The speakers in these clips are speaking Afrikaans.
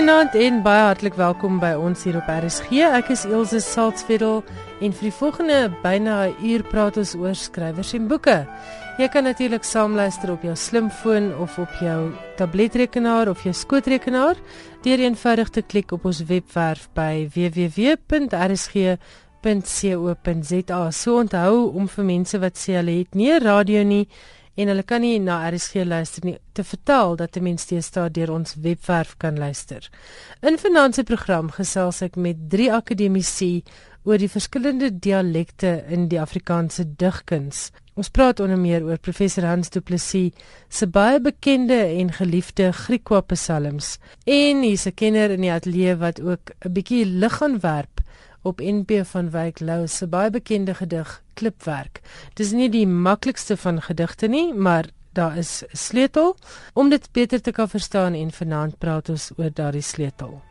Goeienaand en baie hartlik welkom by ons hier op RSG. Ek is Elsje Salzveld en vir die volgende byna 'n uur praat ons oor skrywers en boeke. Jy kan natuurlik saamluister op jou slimfoon of op jou tabletrekenaar of jou skootrekenaar deur eenvoudig te klik op ons webwerf by www.rsg.co.za. So onthou om vir mense wat sê hulle het nie radio nie en hulle kan nie na RSG luister nie te vertel dat 'n mens steeds daar deur ons webwerf kan luister. In finansie program gesels ek met drie akademici oor die verskillende dialekte in die Afrikaanse digkuns. Ons praat onder meer oor professor Hans Du Plessis se baie bekende en geliefde Griekwa psalms en hy's 'n kenner in die ateljee wat ook 'n bietjie lig aan werp op NP van Wyk Lou se baie bekende gedig Klipwerk. Dis nie die maklikste van gedigte nie, maar daar is 'n sleutel om dit beter te kan verstaan en vanaand praat ons oor daardie sleutel.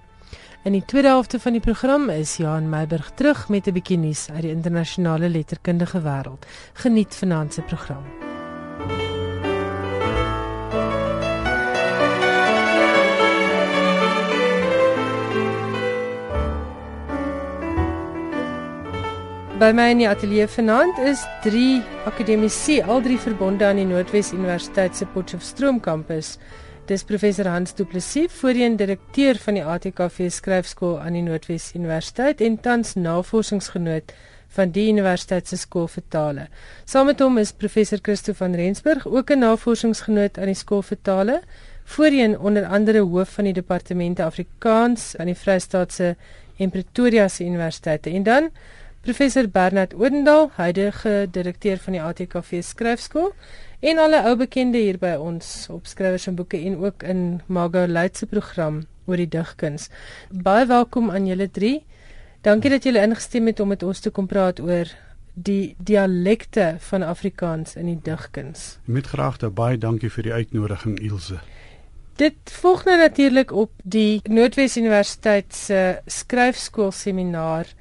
In die tweede helfte van die program is Johan Meiburg terug met 'n bietjie nuus uit die internasionale letterkundige wêreld. Geniet vanaand se program. By my in die ateljee vanaand is drie akademici, al drie verbonde aan die Noordwes Universiteit se Potchefstroom kampus. Dis professor Hans Du Plessis, voorheen direkteur van die ATKV skryfskool aan die Noordwes Universiteit en tans navorsingsgenoot van die universiteit se skool vir tale. Saam met hom is professor Christo van Rensburg, ook 'n navorsingsgenoot aan die skool vir tale, voorheen onder andere hoof van die departemente Afrikaans aan die Vrystaatse en Pretoria se universiteite. En dan Professor Bernard Odendaal, huidige direkteur van die ATKV skryfskool en alle ou bekende hier by ons op skrywers en boeke en ook in Mago Leitse program oor die digkuns. Baie welkom aan julle drie. Dankie dat julle ingestem het om met ons te kom praat oor die dialekte van Afrikaans in die digkuns. Met graagte baie dankie vir die uitnodiging Ilse. Dit volg nou natuurlik op die Noordwes Universiteit se skryfskool seminar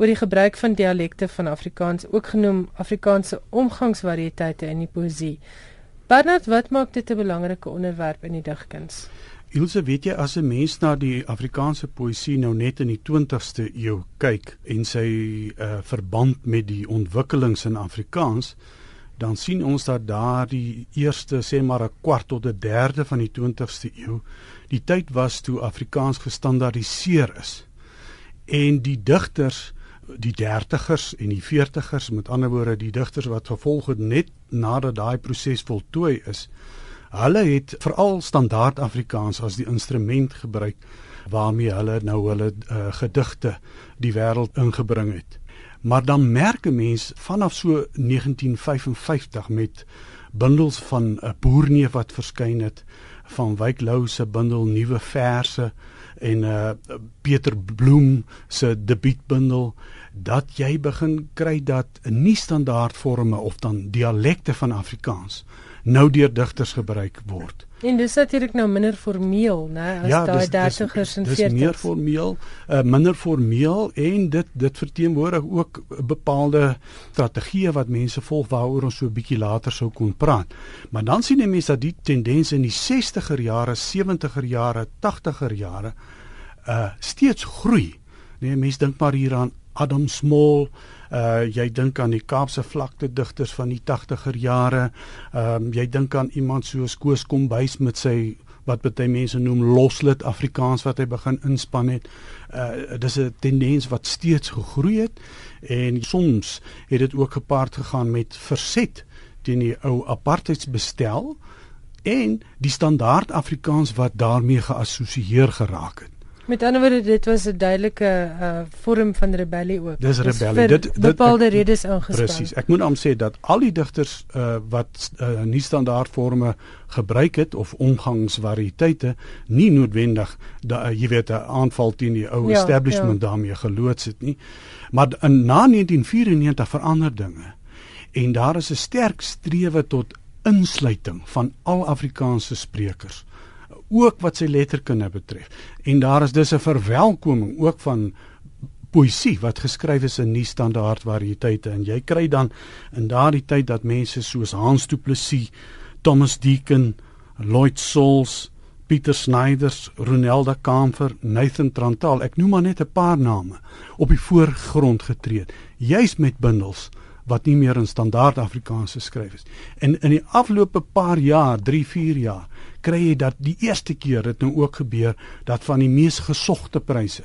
oor die gebruik van dialekte van Afrikaans, ook genoem Afrikaanse omgangsvariëteite in die poësie. Bernard, wat maak dit 'n belangrike onderwerp in die digkuns? Ilse, weet jy as 'n mens na die Afrikaanse poësie nou net in die 20ste eeu kyk en sy uh, verband met die ontwikkelings in Afrikaans, dan sien ons dat daar die eerste sê maar 'n kwart tot 'n derde van die 20ste eeu die tyd was toe Afrikaans gestandaardiseer is. En die digters die 30ers en die 40ers met ander woorde die digters wat gevolg het net nadat daai proses voltooi is hulle het veral standaard Afrikaans as die instrument gebruik waarmee hulle nou hulle uh, gedigte die wêreld ingebring het. Maar dan merk 'n mens vanaf so 1955 met bundels van 'n uh, boerneef wat verskyn het van Wyk Lou se bundel nuwe verse en uh Pieter Bloem se debuutbundel dat jy begin kry dat nie standaard forme of dan dialekte van Afrikaans nou deur digters gebruik word. En dis natuurlik nou minder formeel, né, as ja, daai 30ers en 40s. Dis meer formeel, uh, minder formeel en dit dit verteenwoordig ook bepaalde strategieë wat mense volg waaroor ons so 'n bietjie later sou kon praat. Maar dan sien jy mense dat die tendens in die 60er jare, 70er jare, 80er jare uh steeds groei. Nee, mense dink maar hier aan Adam Small, uh jy dink aan die Kaapse vlakte digters van die 80er jare. Ehm um, jy dink aan iemand soos Koos Kombuis met sy wat baie mense noem loslit Afrikaans wat hy begin inspan het. Uh dis 'n tendens wat steeds gegroei het en soms het dit ook gepaard gegaan met verset teen die ou apartheidsbestel en die standaard Afrikaans wat daarmee geassosieer geraak het. Met ander woorde dit was 'n duidelike uh, vorm van rebellie ook. Dis rebellie. Dit dit bepaalde redes ingespan. Presies. Ek moet hom sê dat al die digters uh, wat uh, nie standaard forme gebruik het of omgangsvariëteite nie noodwendig da, uh, jy weet 'n aanval teen die ou ja, establishment ja. daarmee geloods het nie. Maar in na 1994 verander dinge. En daar is 'n sterk strewe tot insluiting van al Afrikaanse sprekers ook wat sy letterkunde betref. En daar is dus 'n verwelkoming ook van poësie wat geskryf is in nie standaard variëteite en jy kry dan in daardie tyd dat mense soos Hans Du Plessis, Thomas Deacon, Lloyd Souls, Pieter Snyders, Ronelda Kamfer, Nathan Trantal, ek noem maar net 'n paar name op die voorgrond getree, juis met bundels wat nie meer in standaard Afrikaans geskryf is. En in die afgelope paar jaar, 3, 4 jaar, kry jy dat die eerste keer dit nou ook gebeur dat van die mees gesogte pryse,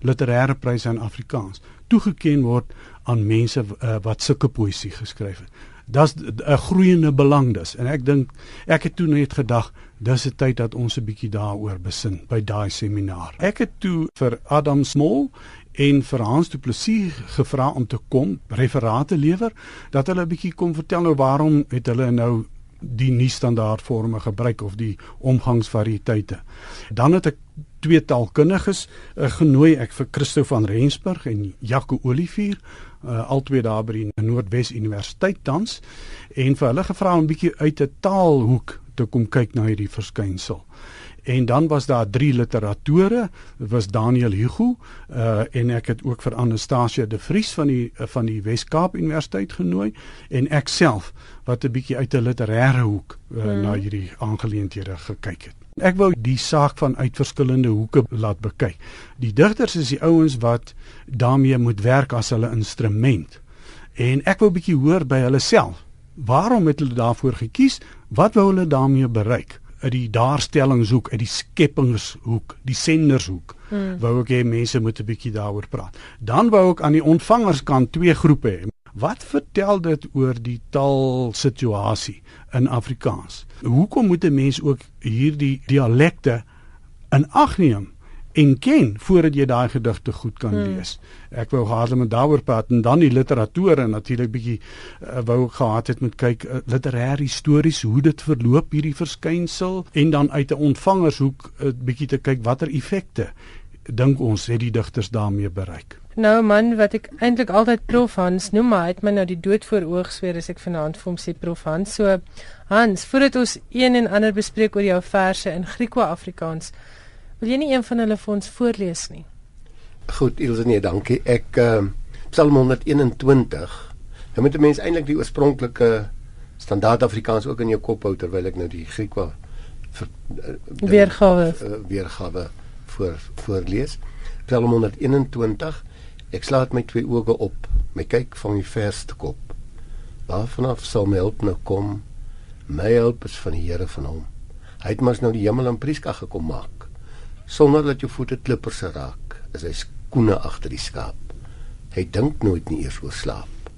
literêre pryse in Afrikaans, toegeken word aan mense uh, wat sulke poësie geskryf het. Dis 'n groeiende belang dus en ek dink ek het toe net gedag dis 'n tyd dat ons 'n bietjie daaroor besin by daai seminar. Ek het toe vir Adam Small en vir Hans Du Plessis gevra om te kom referate lewer dat hulle 'n bietjie kom vertel nou waarom het hulle nou die nie standaard forme gebruik of die omgangsvariëteite. Dan het ek twee taalkundiges uh, genooi ek vir Christo van Rensburg en Jaco Olivier uh, albei daar by die Noordwes Universiteit tans en vir hulle gevra om 'n bietjie uit 'n taalhoek te kom kyk na hierdie verskynsel. En dan was daar drie literatore, dit was Daniel Hugo uh en ek het ook vir Anastasia de Vries van die uh, van die Wes-Kaap Universiteit genooi en ek self wat 'n bietjie uit 'n literêre hoek uh, hmm. na hierdie aangeleenthede gekyk het. Ek wou die saak van uit verskillende hoeke laat bekyk. Die digters is die ouens wat daarmee moet werk as hulle instrument. En ek wou bietjie hoor by hulle self. Waarom het hulle daarvoor gekies? Wat wou hulle daarmee bereik? Uit die daarstellingshoek, uit die skepingshoek, die sendershoek. Hmm. Wou ek hê mense moet 'n bietjie daaroor praat. Dan wou ek aan die ontvangerskant twee groepe hê. Wat vertel dit oor die taalsituasie in Afrikaans? Hoekom moet 'n mens ook hierdie dialekte in ag neem en ken voordat jy daai gedigte goed kan hmm. lees. Ek wou gehad het met daaroor praat en dan die literatuur en natuurlik bietjie uh, wou ek gehad het met kyk uh, literêre histories hoe dit verloop hierdie verskynsel en dan uit 'n ontvangershoek 'n uh, bietjie te kyk watter effekte dink ons het die digters daarmee bereik. Nou man, wat ek eintlik altyd Prof Hans noem, maar hy het my nou die dood voor oog sweer as ek vanaand vir hom sê Prof Hans. So Hans, voordat ons een en ander bespreek oor jou verse in Griekwa-Afrikaans, Wil jy nie een van hulle vir ons voorlees nie? Goed, Ilse nee, dankie. Ek uh, Psalm 121. Nou moet 'n mens eintlik die oorspronklike standaard Afrikaans ook in jou kop hou terwyl ek nou die Griek wou uh, weergawe uh, weergawe voor voorlees. Psalm 121. Ek slaat my twee oë op, my kyk van die verste kop. Waarvanaf sal my hulp nou kom? My hulp is van die Here van hom. Hy het mos nou die hemel en Priska gekom maak sonder dat jou voete klippers raak, is hy skoene agter die skaap. Hy dink nooit nie eers oor slaap.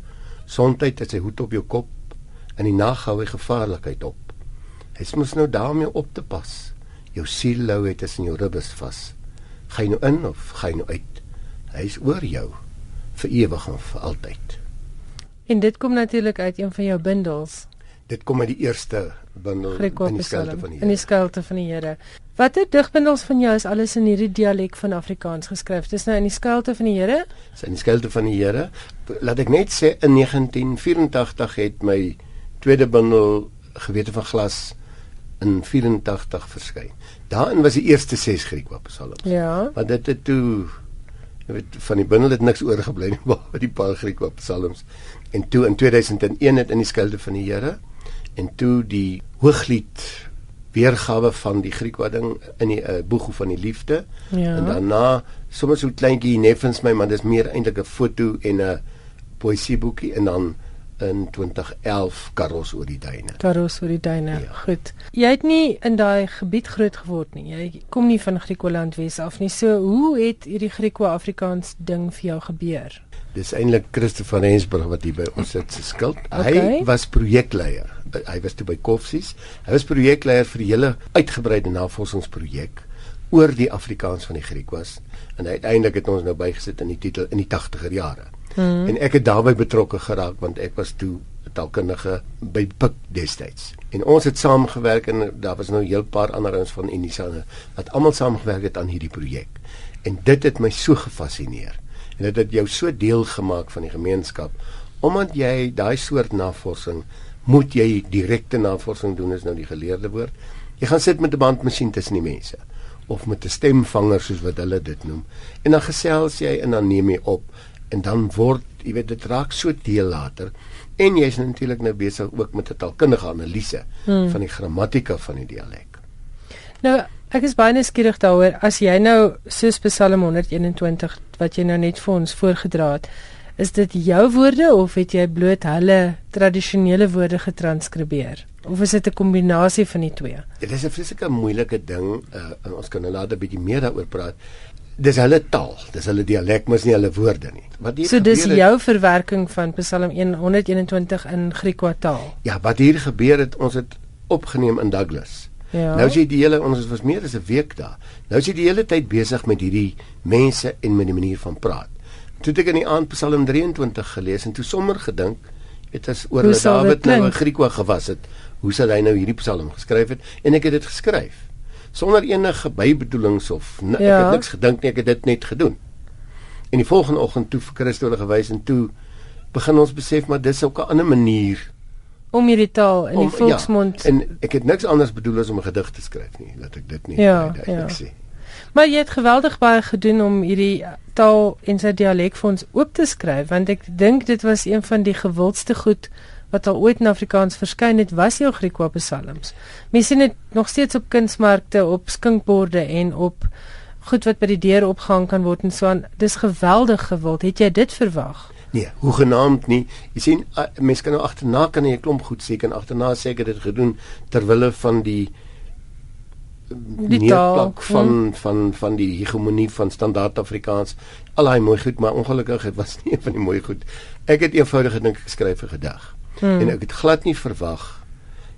Sondheid het sy hoed op jou kop en die nag hou hy gevaarlikheid op. Hy moet nou daarmee op te pas. Jou siel lou het is in jou ribbes vas. Gaan nou in of gaan nou uit? Hy is oor jou vir ewig en vir altyd. En dit kom natuurlik uit een van jou bundels. Dit kom uit die eerste bundel in die skelte van die Here. In die skelte van die Here. Watter digbundels van jou is alles in hierdie dialek van Afrikaans geskryf? Dis nou in die skelte van die Here? Dis in die skelte van die Here. Laat ek net sê in 1984 het my tweede bundel gewete van glas in 84 verskyn. Daarin was die eerste 6 Griekse psalms. Ja. Want dit het toe jy weet van die bundel het niks oorgebly nie behalwe die paar Griekse psalms. En toe in 2001 het in die skelte van die Here en toe die hooglied weergawe van die Griekse ding in die uh, boeg van die liefde. Ja. En daarna sommer so kleintjie neffens my, maar dis meer eintlik 'n foto en 'n poësieboekie en dan in 2011 Karos oor die duine. Karos oor die duine. Ja. Goed. Jy het nie in daai gebied groot geword nie. Jy kom nie van Griekeland Wes af nie. So hoe het hierdie Grieko-Afrikaans ding vir jou gebeur? Dis eintlik Christoffel Rensburg wat hier by ons sit se skuld. Okay. Hy was projekleier hy was toe by Koffsies. Hy was projekleier vir die hele uitgebreide navorsingsprojek oor die Afrikaans van die Griek was en uiteindelik het ons nou bygesit in die titel in die 80er jare. Hmm. En ek het daarbey betrokke geraak want ek was toe taalkundige by Pik destyds. En ons het saamgewerk en daar was nou 'n heel paar ander ons van Unisane wat almal saamgewerk het aan hierdie projek. En dit het my so gefassineer. En dit het jou so deel gemaak van die gemeenskap omdat jy daai soort navorsing moet jy direkte navorsing doen is nou die geleerde woord. Jy gaan sit met 'n bandmasjien tussen die mense of met 'n stemvanger soos wat hulle dit noem. En dan gesels jy en dan neem jy op en dan word, jy weet dit raak so deel later en jy's natuurlik nou besig ook met 'n taalkundige analise hmm. van die grammatika van die dialek. Nou Ek is baie nuuskierig daaroor as jy nou soos Psalm 121 wat jy nou net vir ons voorgedra het, is dit jou woorde of het jy bloot hulle tradisionele woorde getranskribeer? Of is dit 'n kombinasie van die twee? Dit is 'n vreeslike moeilike ding. Uh, ons kan nou later 'n bietjie meer daaroor praat. Dis hulle taal, dis hulle dialek, mos nie hulle woorde nie. Wat hier So dis jou het, verwerking van Psalm 121 in Griekwa taal. Ja, wat hier gebeur het, ons het opgeneem in Douglas. Ja. Nou sien die hele ons was meer as 'n week daar. Nou sien die hele tyd besig met hierdie mense en met die manier van praat. Toe het ek in die aand Psalm 23 gelees en toe sommer gedink, dit is oor dat Dawid nou in Griekwa gewas het hoe sal hy nou hierdie psalm geskryf het en ek het dit geskryf sonder enige bybedoelings of ja. ek het niks gedink nie ek het dit net gedoen en die volgende oggend toe vir Christus hulle gewys en toe begin ons besef maar dis ook 'n ander manier om hierdie taal in die volksmond ja, en ek het niks anders bedoel as om 'n gedig te skryf nie dat ek dit nie ja, ja. sê maar jy het geweldig baie gedoen om hierdie taal en sy dialek vir ons oop te skryf want ek dink dit was een van die gewildste goed wat al ooit in Afrikaans verskyn het, was jou Griekse psalms. Mense sien dit nog steeds op kunsmarkte, op skinkborde en op goed wat by die deur opgehang kan word en so aan. Dis geweldig gewild. Het jy dit verwag? Nee, hoe genaamd nie. Jy sien mense kan nou agterna kan jy 'n klomp goed sê en agterna sê ek het dit gedoen ter wille van die die neerplak van, hmm. van van van die hegemonie van standaard Afrikaans. Al daai mooi goed, maar ongelukkig het was nie een van die mooi goed. Ek het eenvoudig gedink ek skryf 'n gedig. Hmm. En ek het glad nie verwag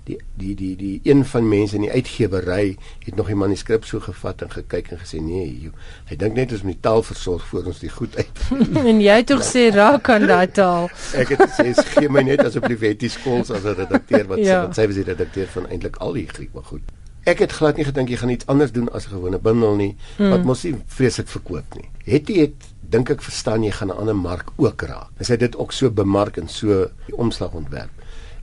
die die die die een van mense in die uitgewery het nog die manuskrip so gevat en gekyk en gesê nee, jy, hy dink net ons moet die taal versorg voor ons die goed uit. en jy het tog sê raak aan daai taal. ek het gesê gee my net asseblief Etty Skols as 'n redakteur wat ja. wat sy was die redakteur van eintlik al die Griek maar goed. Ek het glad nie gedink jy gaan iets anders doen as 'n gewone bundel nie hmm. wat mos nie vreeslik verkoop nie. Het jy het dink ek verstaan jy gaan 'n ander mark ook raak. As hy dit ook so bemark en so die omslag ontwerp.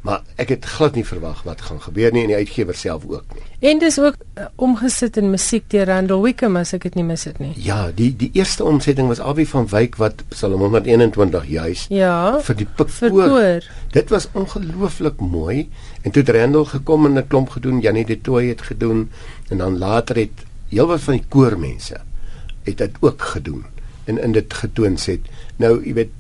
Maar ek het glad nie verwag wat gaan gebeur nie en die uitgewer self ook nie. En dis ook uh, omgesit in musiek deur Randall Wickham as ek dit nie mis het nie. Ja, die die eerste omsetting was Abby van Wyk wat Psalm 121 juis ja, vir die pikkoor. Dit was ongelooflik mooi en toe het Randall gekom en 'n klomp gedoen, Janie de Tooy het gedoen en dan later het heelwat van die koormense het dit ook gedoen en in dit getoon het. Nou, jy weet,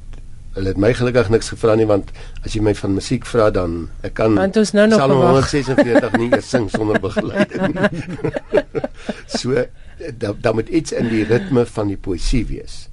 hulle het my gelukkig niks gevra nie want as jy my van musiek vra dan ek kan Want ons nou nog Psalm 146 nie eers sing sonder begeleiding. so dan dan moet iets in die ritme van die poësie wees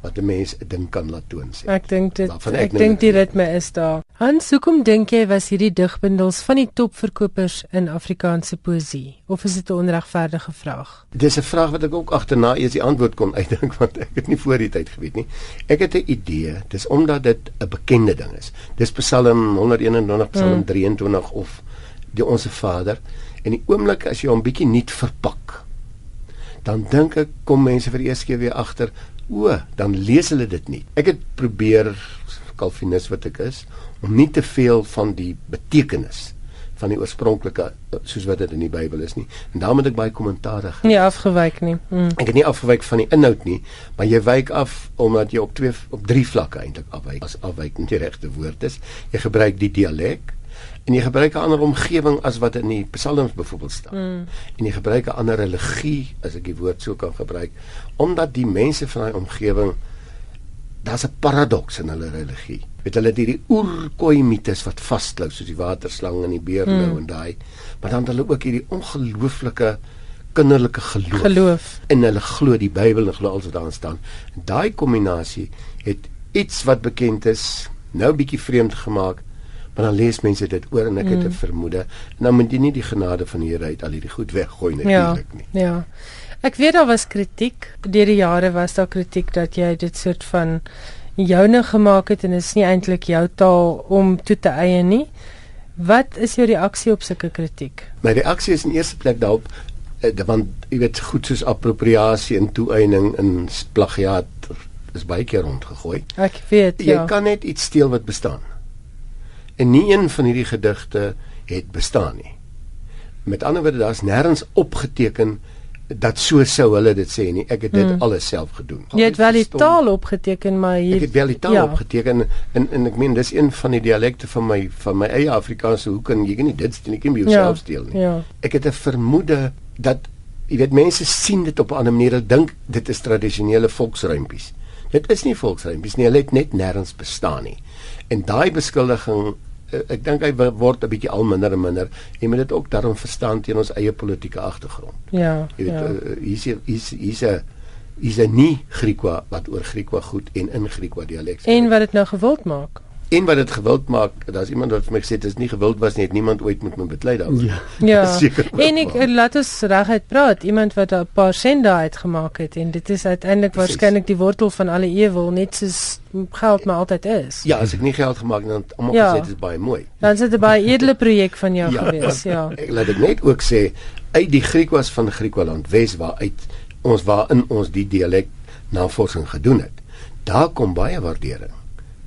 wat 'n mens 'n ding kan laat toon sê. Ek dink dit ek, ek dink die ritme is daar. Hans, hoekom dink jy was hierdie digbundels van die topverkopers in Afrikaanse poësie of is dit 'n onregverdige vraag? Dis 'n vraag wat ek ook agterna eers die antwoord kon uitdink want ek het nie voor die tyd geweet nie. Ek het 'n idee, dis omdat dit 'n bekende ding is. Dis Psalm 121, Psalm hmm. 23 of die Onse Vader en die oomblik as jy hom bietjie nuut verpak dan dink ek kom mense vir eers keer weer agter o, dan lees hulle dit nie. Ek het probeer Calvinis wat ek is om nie te veel van die betekenis van die oorspronklike soos wat dit in die Bybel is nie. En daarom het ek baie kommentare gee. Nie afgewyk nie. Mm. Ek het nie afgewyk van die inhoud nie, maar jy wyk af omdat jy op twee op drie vlakke eintlik afwyk. As afwyk nie die regte woord is, jy gebruik die dialek en jy gebruik 'n ander omgewing as wat in die psalms byvoorbeeld staan. Mm. En jy gebruik 'n ander religie as ek die woord sou kan gebruik omdat die mense van daai omgewing daar's 'n paradoks in hulle religie. Weet hulle hierdie oerkoi mites wat vasklou soos die waterslang en die beerlou mm. en daai maar dan hulle ook hierdie ongelooflike kinderlike geloof. Geloof. En hulle glo die Bybel en glo alles wat daarin staan. Daai kombinasie het iets wat bekend is nou bietjie vreemd gemaak Maar dan lees mense dit oor en ek mm. het 'n vermoede. Nou moet jy nie die genade van die Here uit al hierdie goed weggooi natuurlik ja, nie. Ja. Ek weet daar was kritiek. Deur die jare was daar kritiek dat jy dit soort van joune gemaak het en dit is nie eintlik jou taal om toe te eie nie. Wat is jou reaksie op sulke kritiek? My reaksie is in eerste plek daarop eh, want jy weet goed soos appropriasie en toeëning en plagiaat is baie keer rondgegooi. Ek weet ja. Jy kan net iets steel wat bestaan. En nie een van hierdie gedigte het bestaan nie. Met ander woorde, daar's nêrens opgeteken dat so sou hulle dit sê nie. Ek het dit hmm. alles self gedoen. Jy het wel die taal opgeteken, maar hier Ek het wel die taal ja. opgeteken en en ek meen dis een van die dialekte van my van my eie Afrikaanse. Hoe kan jy nie dit steen ek in jouself ja. steel nie? Ja. Ek het 'n vermoede dat jy weet mense sien dit op 'n ander manier. Hulle dink dit is tradisionele volksruimpies. Dit is nie volksruimpies nie. Hulle het net nêrens bestaan nie. En daai beskuldiging ek dink hy word 'n bietjie al minder en minder. Jy moet dit ook daarom verstaan teen ons eie politieke agtergrond. Ja. Jy weet ja. uh, hier's hier's hier's 'n hier's 'n nie Griekwa wat oor Griekwa goed en in Griekwa dialek. En wat dit nou gewild maak en wat dit gewild maak, daar's iemand wat vir my gesê dit is nie gewild was nie, het niemand ooit met my beklei daaroor. Ja. ja. en ek laat ons reguit praat, iemand wat 'n paar sende uitgemaak het en dit is uiteindelik waarskynlik die wortel van alle ewel, net soos geld maar altyd is. Ja, as ek nie geld gemaak dan almal ja. gesê dit is baie mooi. Dan sit dit baie edele projek van jou ja. gewees, ja. Ek laat dit net ook sê uit die Griekwas van Griekwaland Wes waar uit ons waar in ons die dialek navorsing gedoen het. Daar kom baie waardering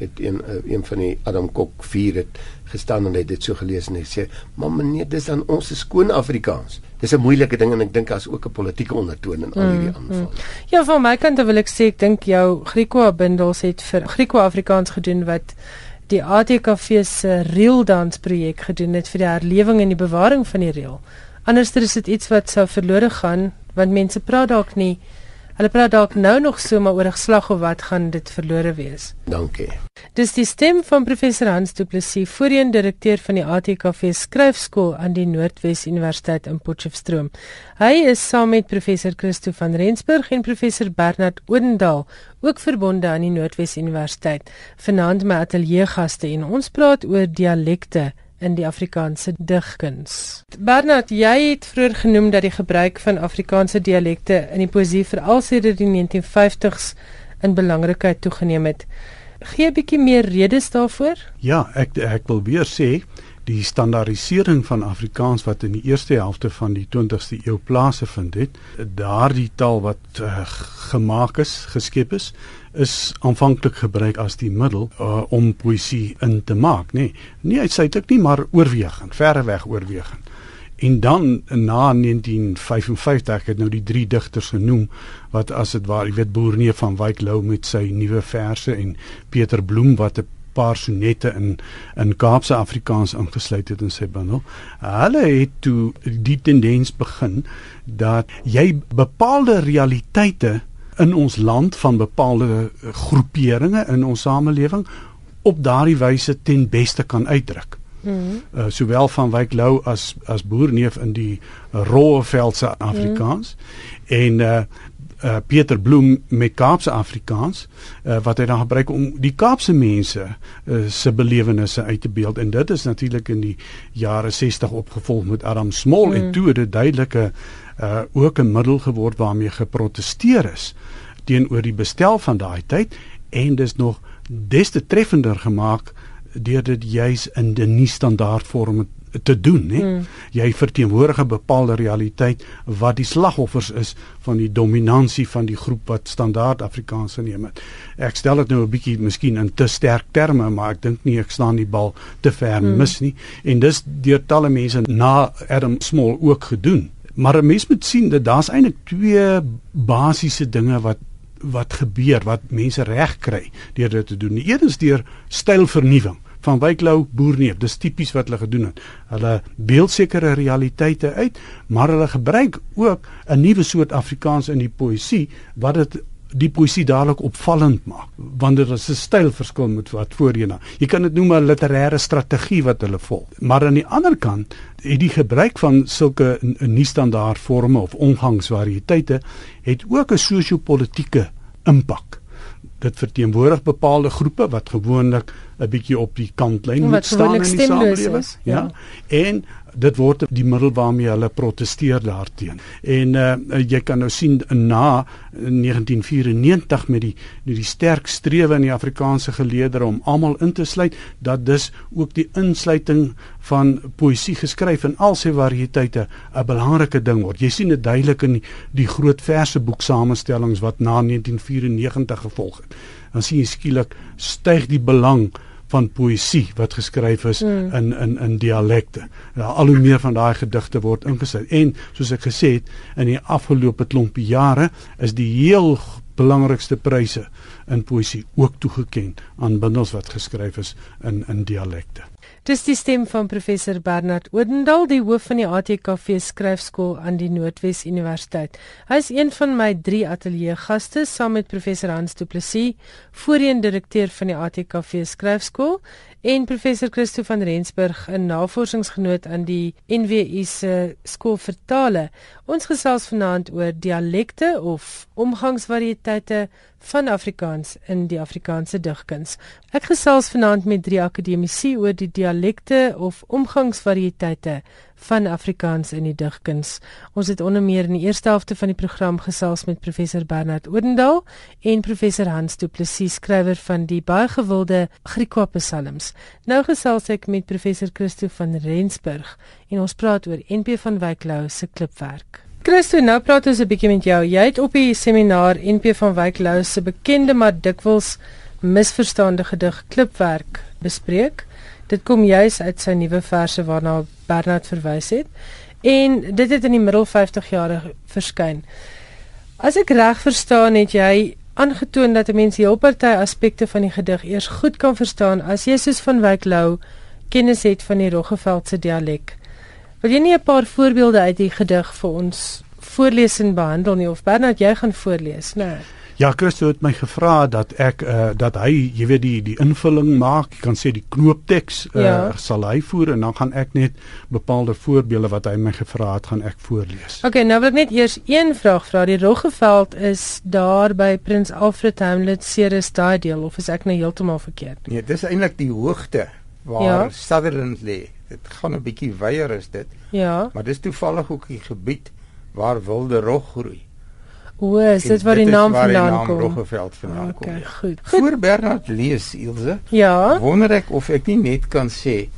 het een uh, een van die Adam Kok 4 het gestaan en het dit so gelees en hy sê maar meneer dis dan ons is skoon Afrikaans. Dis 'n moeilike ding en ek dink daar's ook 'n politieke ondertoon in al hierdie mm, aanvalle. Mm. ja van my kant wil ek sê ek dink jou Griekwa bundels het vir Griekwa Afrikaans gedoen wat die ATKV se reel dans projek gedoen het vir die herlewing en die bewaring van die reel. Anders is dit iets wat sou verlore gaan want mense praat dalk nie Hulle praat dalk nou nog so maar oor 'n slag of wat gaan dit verlore wees. Dankie. Dis die stem van professor Hans Du Plessis, voorheen direkteur van die ATKV skryfskool aan die Noordwes Universiteit in Potchefstroom. Hy is saam met professor Christo van Rensburg en professor Bernard Odendaal ook verbonde aan die Noordwes Universiteit. Vanaand my ateljee gaste en ons praat oor dialekte in die Afrikaanse digkuns. Bernard, jy het vroeër genoem dat die gebruik van Afrikaanse dialekte in die poesie veral sedert die 1950s in belangrikheid toegeneem het. Gee 'n bietjie meer redes daarvoor? Ja, ek ek wil weer sê die standaardisering van Afrikaans wat in die eerste helfte van die 20ste eeu plaasgevind het, daardie taal wat uh, gemaak is, geskep is, is aanvanklik gebruik as die middel uh, om poësie in te maak, nê. Nee, nie uitsluitlik nie, maar oorwegend, verreweg oorwegend. En dan na 1955 ek het nou die drie digters genoem wat as dit waar, jy weet Boerneef van Wyk Lou met sy nuwe verse en Pieter Bloem wat 'n paar sonette in in Kaapse Afrikaans ingesluit het in sy bundel. Hulle het toe die tendens begin dat jy bepaalde realiteite in ons land van bepaalde eh, groeperinge in ons samelewing op daardie wyse ten beste kan uitdruk. Mm uh, sowel van Wyk Lou as as Boerneef in die Roeveldse Afrikaans mm. en uh, uh Pieter Bloem met Kaapse Afrikaans uh, wat hy dan gebruik om die Kaapse mense uh, se belewennisse uit te beeld en dit is natuurlik in die jare 60 opgevolg met Adam Small mm. en toe dit duidelike uh ook 'n middel geword waarmee geprotesteer is teenoor die bestel van daai tyd en dis nog des te treffender gemaak deur dit juis in die nie standaard vorm te doen nê mm. jy verteenwoordig 'n bepaalde realiteit wat die slagoffers is van die dominansie van die groep wat standaard Afrikaans geneem het ek stel dit nou 'n bietjie miskien in te sterk terme maar ek dink nie ek staan die bal te ver mm. mis nie en dis deur talle mense na Adam Small ook gedoen Maar 'n mens moet sien dat daar's eintlik twee basiese dinge wat wat gebeur wat mense reg kry deur dit te doen. Die een is deur stylvernuwing van Wyklou Boerneef. Dis tipies wat hulle gedoen het. Hulle beeld sekere realiteite uit, maar hulle gebruik ook 'n nuwe soort Afrikaans in die poësie wat dit die poesie dadelik opvallend maak want dit is 'n stylverskil met wat voorheen. Jy kan dit noem 'n literêre strategie wat hulle volg. Maar aan die ander kant, het die gebruik van sulke nie standaard forme of omgangsvariëteite het ook 'n sosio-politieke impak. Dit verteenwoordig bepaalde groepe wat gewoonlik 'n bietjie op die kantlyn moet staan in die samelewing. Ja. ja. En dit word die middel waarmee hulle proteseer daarteen. En uh jy kan nou sien na 1994 met die met die sterk strewe in die Afrikaanse geleedere om almal in te sluit dat dus ook die insluiting van poësie geskryf in al sy variëteite 'n belangrike ding word. Jy sien dit duidelik in die, groot verseboek samestellings wat na 1994 gevolg het. Dan sien jy skielik styg die belang van poësie wat geskryf is mm. in in in dialekte. Ja, al hoe meer van daai gedigte word ingesit. En soos ek gesê het, in die afgelope klompie jare is die heel belangrikste pryse in poësie ook toegekend aan bundels wat geskryf is in in dialekte. Dis die stem van professor Bernard Odendaal, die hoof van die ATKV skryfskool aan die Noordwes Universiteit. Hy is een van my 3 ateljee gaste saam met professor Hans Du Plessis, voorheen direkteur van die ATKV skryfskool en professor Christo van Rensburg, 'n navorsingsgenoot aan die NWU se skool vir tale. Ons gesels vanaand oor dialekte of omgangsvariëteite van Afrikaans in die Afrikaanse digkuns. Ek gesels vanaand met drie akademici oor die dialekte of omgangsvariëteite van Afrikaans in die digkuns. Ons het onder meer in die eerste helfte van die program gesels met professor Bernard Odendaal en professor Hans Du Plessis, skrywer van die baie gewilde Griekwa Psalms. Nou gesels ek met professor Christo van Rensburg en ons praat oor NP van Wyk Lou se klipwerk. Christo, nou praat ons 'n bietjie met jou. Jy het op die seminar NP van Wyk Lou se bekende maar dikwels misverstande gedig Klipwerk bespreek. Dit kom juis uit sy nuwe verse waarna Bernard verwys het. En dit het in die middel 50 jare verskyn. As ek reg verstaan het jy aangetoon dat 'n mens heel party aspekte van die gedig eers goed kan verstaan as jy soos van Wyk Lou kennis het van die Roggeveldse dialek. Wil jy nie 'n paar voorbeelde uit die gedig vir ons voorlees en behandel nie of Bernard jy gaan voorlees, né? Nee. Ja, Christo het my gevra dat ek uh, dat hy, jy weet die die invulling maak, jy kan sê die knoopteks uh, ja. sal hy voer en dan gaan ek net bepaalde voorbeelde wat hy my gevra het gaan ek voorlees. OK, nou wil ek net eers een vraag vra. Die Roggeveld is daar by Prins Alfred Hamlet Ceres daai deel of is ek nou heeltemal verkeerd? Nee, dis eintlik die hoogte waar ja. Sutherland lê. Dit gaan 'n bietjie weier is dit. Ja. Maar dis toevallig ook die gebied waar wilde rog groei. O, is dit waar die naam vandaan kom? Roggeveld vandaan okay, kom. Okay, goed. Voor Bernard lees Ilse. Ja. Wonder ek of ek nie net kan sê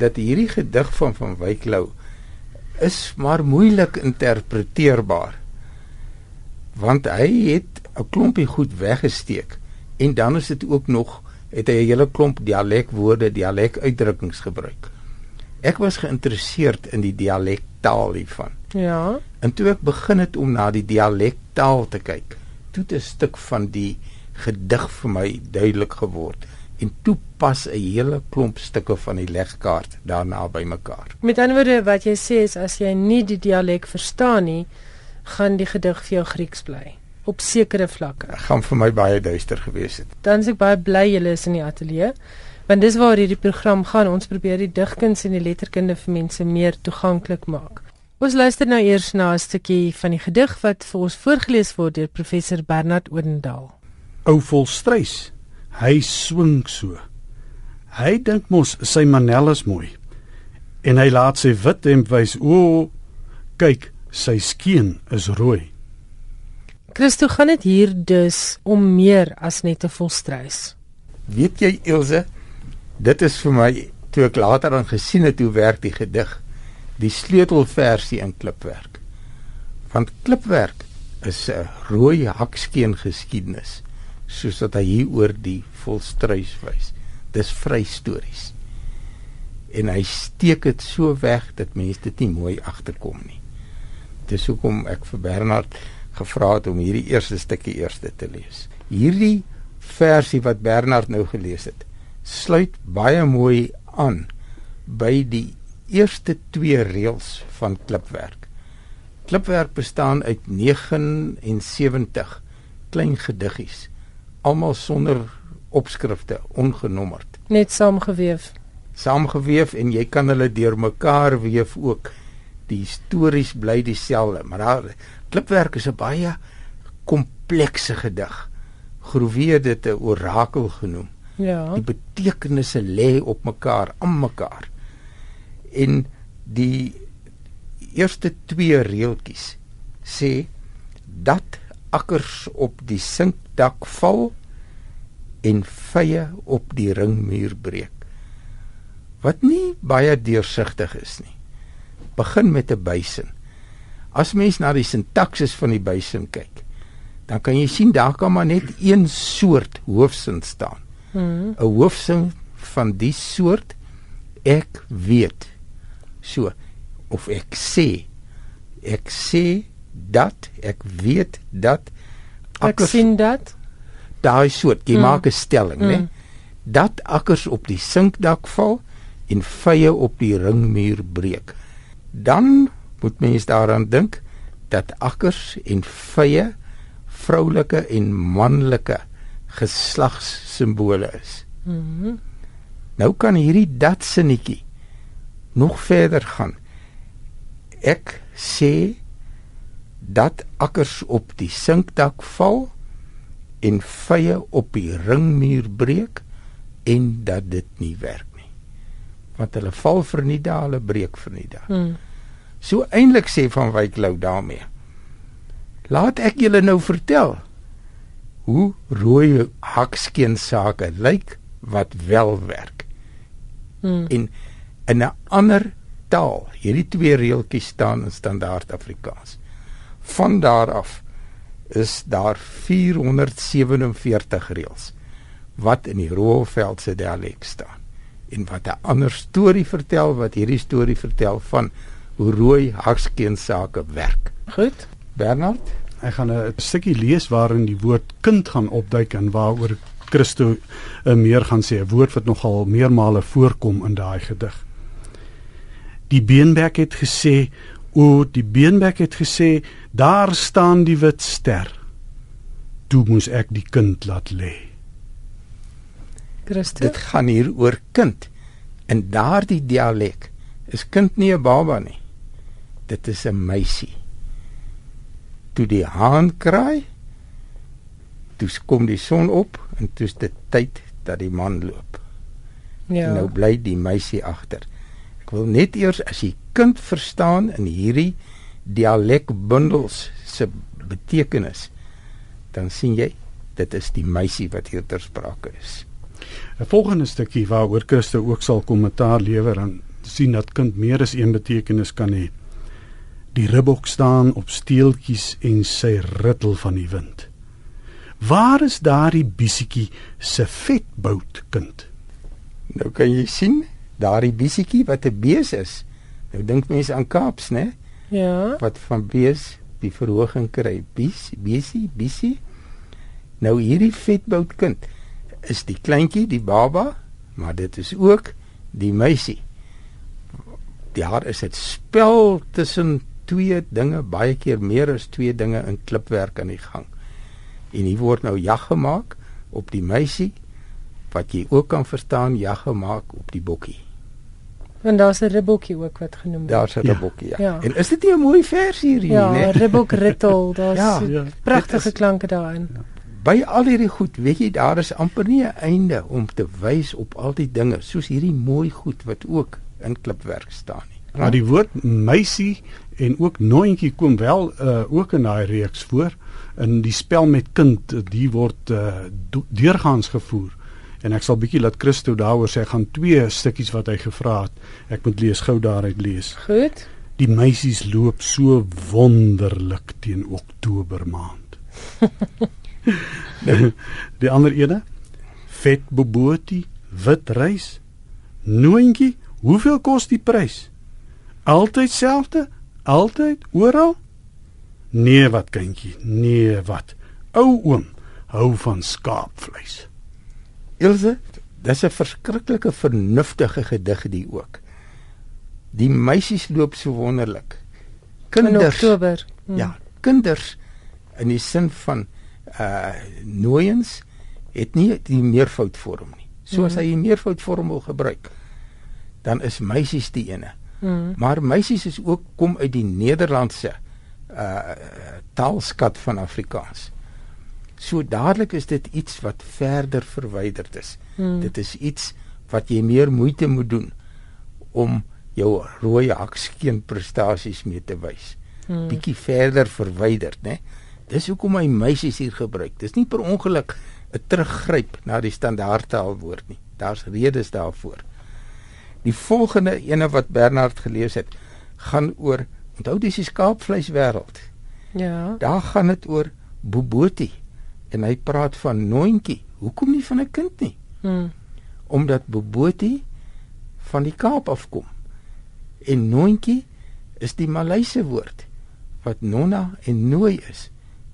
dat hierdie gedig van van Wyk Lou is maar moeilik interpreteerbaar. Want hy het 'n klompie goed weggesteek en dan is dit ook nog het hy 'n hele klomp dialekwoorde, dialekuitdrukkings gebruik. Ek was geïnteresseerd in die dialektaal hiervan. Ja. En toe ek begin het om na die dialektaal te kyk, toe het 'n stuk van die gedig vir my duidelik geword en toe pas 'n hele klomp stukke van die legkaart daarna bymekaar. Met ander woorde wat jy sê is as jy nie die dialek verstaan nie, gaan die gedig vir jou Grieks bly op sekere vlakke. Dit gaan vir my baie duister gewees het. Dan is ek baie bly julle is in die ateljee. Want dis waar hierdie program gaan. Ons probeer die digkuns en die letterkunde vir mense meer toeganklik maak. Ons luister nou eers na 'n stukkie van die gedig wat vir ons voorgeles word deur professor Bernard Odendaal. Ou volstrys. Hy swing so. Hy dink mos sy manel is mooi. En hy laat sy wit hemp wys. O, kyk, sy skeen is rooi. Christo gaan dit hier dus om meer as net 'n volstrys. Weet jy Ilse, dit is vir my toe ek later dan gesien het hoe werk die gedig die sleutelversie in klipwerk. Want klipwerk is 'n rooi hakskeen geskiedenis soos wat hy hier oor die volstruis wys. Dis vry stories. En hy steek dit so weg dat mense dit nie mooi agterkom nie. Dis hoekom ek vir Bernard gevra het om hierdie eerste stukkie eers te lees. Hierdie versie wat Bernard nou gelees het, sluit baie mooi aan by die eerste twee reëls van klipwerk. Klipwerk bestaan uit 79 klein gediggies, almal sonder opskrifte, ongenommerd. Net saamgeweef. Saamgeweef en jy kan hulle deurmekaar weef ook. Die stories bly dieselfde, maar daar klipwerk is 'n baie komplekse gedig. Groewe dit 'n orakel genoem. Ja. Die betekenisse lê op mekaar, aan mekaar en die eerste twee reeltjies sê dat akkers op die sinkdak val en vye op die ringmuur breek. Wat nie baie deursigtig is nie. Begin met 'n bysin as mens na die sintaksis van die bysin kyk dan kan jy sien daar kan maar net een soort hoofsin staan. Hmm. 'n hoofsin van die soort ek weet So of ek sê ek sê dat ek weet dat ek sien dat daai soort jy mm. maak 'n stelling mm. nê dat akkers op die sinkdak val en vye op die ringmuur breek. Dan moet mens daaraan dink dat akkers en vye vroulike en manlike geslagssimbole is. Mm nou kan hierdie dat sinnetjie nog verder gaan. Ek sê dat akkers op die sinkdak val en vye op die ringmuur breek en dat dit nie werk nie. Want hulle val verniet, hulle breek verniet. Mm. So eintlik sê van Wyk Lou daarmee. Laat ek julle nou vertel hoe rooi hakskeen sake lyk wat wel werk. Mm. En in 'n ander taal, hierdie twee reeltjies staan in standaard Afrikaans. Van daar af is daar 447 reëls wat in die Roelveld se dialek staan en wat 'n ander storie vertel wat hierdie storie vertel van hoe rooi hakskeen sake werk. Goed. Bernard, Ek gaan 'n stukkie lees waarin die woord kind gaan opduik en waaroor Christo uh, meer gaan sê, 'n woord wat nogal meermale voorkom in daai gedig. Die beenbek het gesê, o, die beenbek het gesê, daar staan die wit ster. Toe moes ek die kind laat lê. Christo. dit gaan hier oor kind. In daardie dialek is kind nie 'n baba nie. Dit is 'n meisie. Toe die haan kraai, toe kom die son op en toe is dit tyd dat die man loop. Ja. Nou bly die meisie agter. Ek wil net eers as jy kind verstaan in hierdie dialekbundels se betekenis, dan sien jy dit is die meisie wat hier ter sprake is. 'n Volgende stukkie waaroor Christo ook sal kommentaar lewer en sien dat kind meer as een betekenis kan hê. Die ribbok staan op steeltjies en sy rittel van die wind. Waar is daardie bissietjie se vetbout kind? Nou kan jy sien daardie bissietjie wat 'n bees is. Nou dink mense aan Kaaps, né? Ja. Wat van bees die verhoging kry. Bies, besie, bissie. Nou hierdie vetboutkind is die kleintjie, die baba, maar dit is ook die meisie. Daar is 'n spel tussen twee dinge, baie keer meer as twee dinge in klipwerk aan die gang. En hier word nou jag gemaak op die meisie wat jy ook kan verstaan jag gemaak op die bokkie. Want daar's 'n ribbokkie ook wat genoem word. Daar's 'n Ja. bokkie, ja. Ja. En is dit nie 'n mooi vers hierdie Ja, nie? ribbok rittel, daar's Ja, ja. pragtige is- klanke daarin. By al hierdie goed, weet jy, daar is amper nie 'n einde om te wys op al die dinge soos hierdie mooi goed wat ook in klipwerk staan nie. Maar die woord meisie en ook nooitjie kom wel uh, ook in daai reeks voor. In die spel met kind, uh, die word uh, deurgaans gevoer. En ek sal bietjie laat Christo daaroor sê, Hy gaan twee stukkies wat hy gevra het. Ek moet lees gou daaruit lees. Goed. Die meisies loop so wonderlik teen Oktober maand. die ander ene, vet bobotie, wit rys, nooitjie, hoeveel kos die prys? Altyd selfde, altyd oral? Nee wat kindjie, nee wat. Ou oom hou van skaapvleis. Ilse, dis 'n verskriklike vernuftige gedig die ook. Die meisies loop so wonderlik. In Kinders, Oktober. Hm. ja, kinders in die sin van uh nooiens het nie die meervoudvorm nie. So as Mhm. hy die meervoudvorm wil gebruik, dan is meisies die ene. Hm. Maar meisies is ook kom uit die Nederlandse uh taalskat van Afrikaans. So dadelik is dit iets wat verder verwyderd is. Hm. Dit is iets wat jy meer moeite moet doen om jou rooi hakskeen prestasies mee te wys. Hm. Bietjie verder verwyderd, né? Dis hoekom hy meisies hier gebruik. Dis nie per ongeluk 'n teruggryp na die standaardtaalwoord nie. Daar's redes daarvoor. Die volgende ene wat Bernard gelees het, gaan oor onthou dis die skaapvleiswêreld. Ja. Daar gaan dit oor Bobotie en hy praat van noontjie. Hoekom nie van 'n kind nie? Hm. Omdat Bobotie van die Kaap afkom. En noontjie is die Malayse woord wat nonna en nooi is.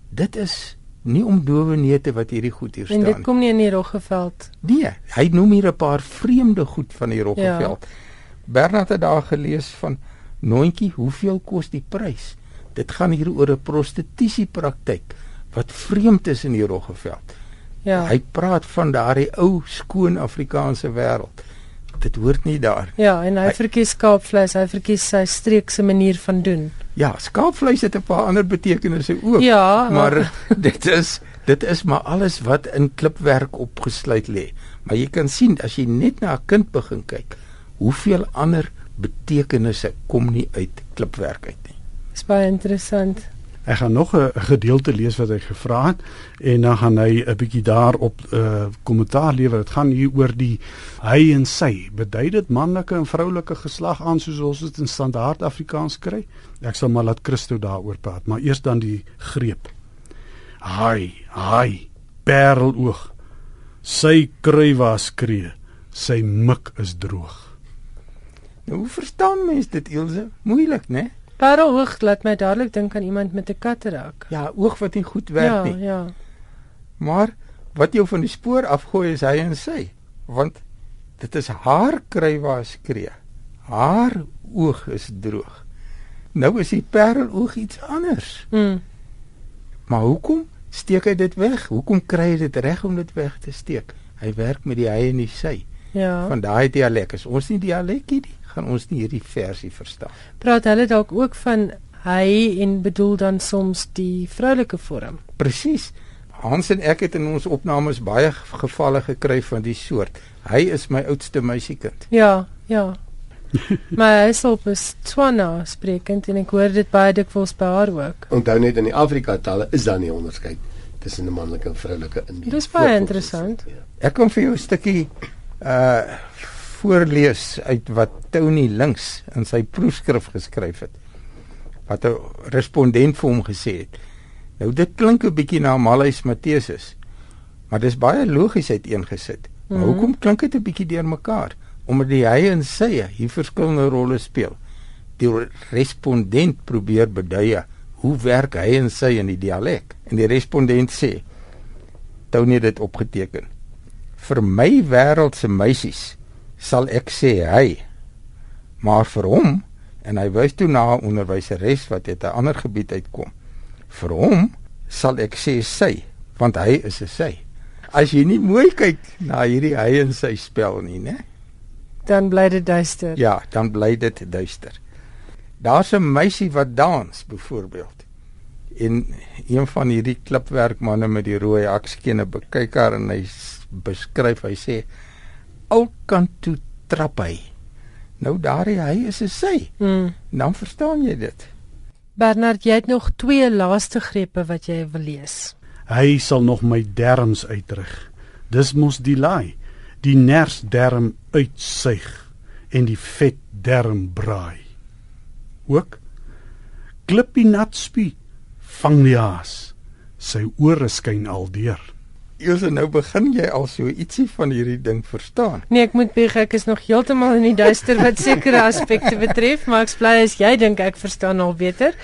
Dit is nie om dowe neute wat hierdie goed hier staan. En dit kom nie in die Roggeveld. Nee, hy noem hier 'n paar vreemde goed van die Roggeveld. Ja. Bernard het daar gelees van Noontjie, hoeveel kos die prys? Dit gaan hier oor 'n prostitusie praktyk wat vreemd is in die Roggeveld. Ja. Hy praat van daardie ou skoon Afrikaanse wêreld. Dit hoort nie daar. Ja, en hy, hy verkies skaapvleis, hy verkies sy streekse manier van doen. Ja, skaapvleis het 'n paar ander betekenisse ook. Ja, maar dit is dit is maar alles wat in klipwerk opgesluit lê. Maar jy kan sien as jy net na 'n kind begin kyk, hoeveel ander betekenisse kom nie uit klipwerk uit nie. Dis baie interessant. Ek gaan nog 'n gedeelte lees wat hy gevra het en dan gaan hy 'n bietjie daarop 'n uh, kommentaar lewer. Dit gaan hier oor die hy en sy. Bedui dit manlike en vroulike geslag aan soos ons dit in standaard Afrikaans kry? Ek sal maar laat Christo daaroor praat, maar eers dan die greep. Hy, hy, pareloog. Sy kry was skree. Sy mik is droog. Nou, hoe verstaan mens dit Ilse? Moeilik, né? Pareloog laat my dadelik dink aan iemand met 'n katarak. Ja, oog wat nie goed werk ja, nie. Ja, ja. Maar wat jou van die spoor afgooi is hy en sy, want dit is haar kry waar skree. Haar oog is droog. Nou is die pareloog iets anders. Mm. Maar hoekom steek hy dit weg? Hoekom kry hy dit reg om dit weg te steek? Hy werk met die hy en die sy. Ja. Van daai dialek is ons nie dialekkie nie, gaan ons nie hierdie versie verstaan. Praat hulle dalk ook van hy en bedoel dan soms die vroulike vorm? Presies. Hans en ek het in ons opnames baie gevalle gekry van die soort. Hy is my oudste meisiekind. Ja, ja. maar hy sou bes Tswana sprekend en ek hoor dit baie dikwels by haar ook. Onthou net in die Afrika tale is daar nie onderskeid tussen 'n manlike en vroulike in die. Dis baie interessant. Ja. Ek kom vir jou 'n stukkie uh voorlees uit wat Tony Links in sy proefskrif geskryf het. Wat 'n respondent vir hom gesê het. Nou dit klink 'n bietjie na Malhuis Mattheusus. Maar dis baie logies uiteengesit. Maar mm -hmm. hoekom klink dit 'n bietjie deurmekaar? omdat die hy en sy hier verskillende rolle speel. Die respondent probeer beduie hoe werk hy en sy in die dialek en die respondent sê Tony het dit opgeteken. Vir my wêreldse meisies sal ek sê hy maar vir hom en hy wys toe na 'n onderwyseres wat uit 'n ander gebied uitkom. Vir hom sal ek sê sy want hy is 'n sy. As jy nie mooi kyk na hierdie hy en sy spel nie, né? dan bly dit duister. Ja, dan bly dit duister. Daar's 'n meisie wat dans byvoorbeeld. En een van hierdie klipwerkmanne met die rooi akskene bekyk haar en hy beskryf, hy sê alkant toe trap hy. Nou daardie hy is 'n sy. Mm. Dan verstaan jy dit. Bernard, jy het nog twee laaste grepe wat jy wil lees. Hy sal nog my derms uitrig. Dis mos die laai die nersderm uitsuig en die vet derm braai. Ook klippie nat spie vang die haas. Sy ore skyn aldeur. Eers nou begin jy al so ietsie van hierdie ding verstaan. Nee, ek moet bieg ek is nog heeltemal in die duister wat sekere aspekte betref, maar ek bly as jy dink ek verstaan al beter.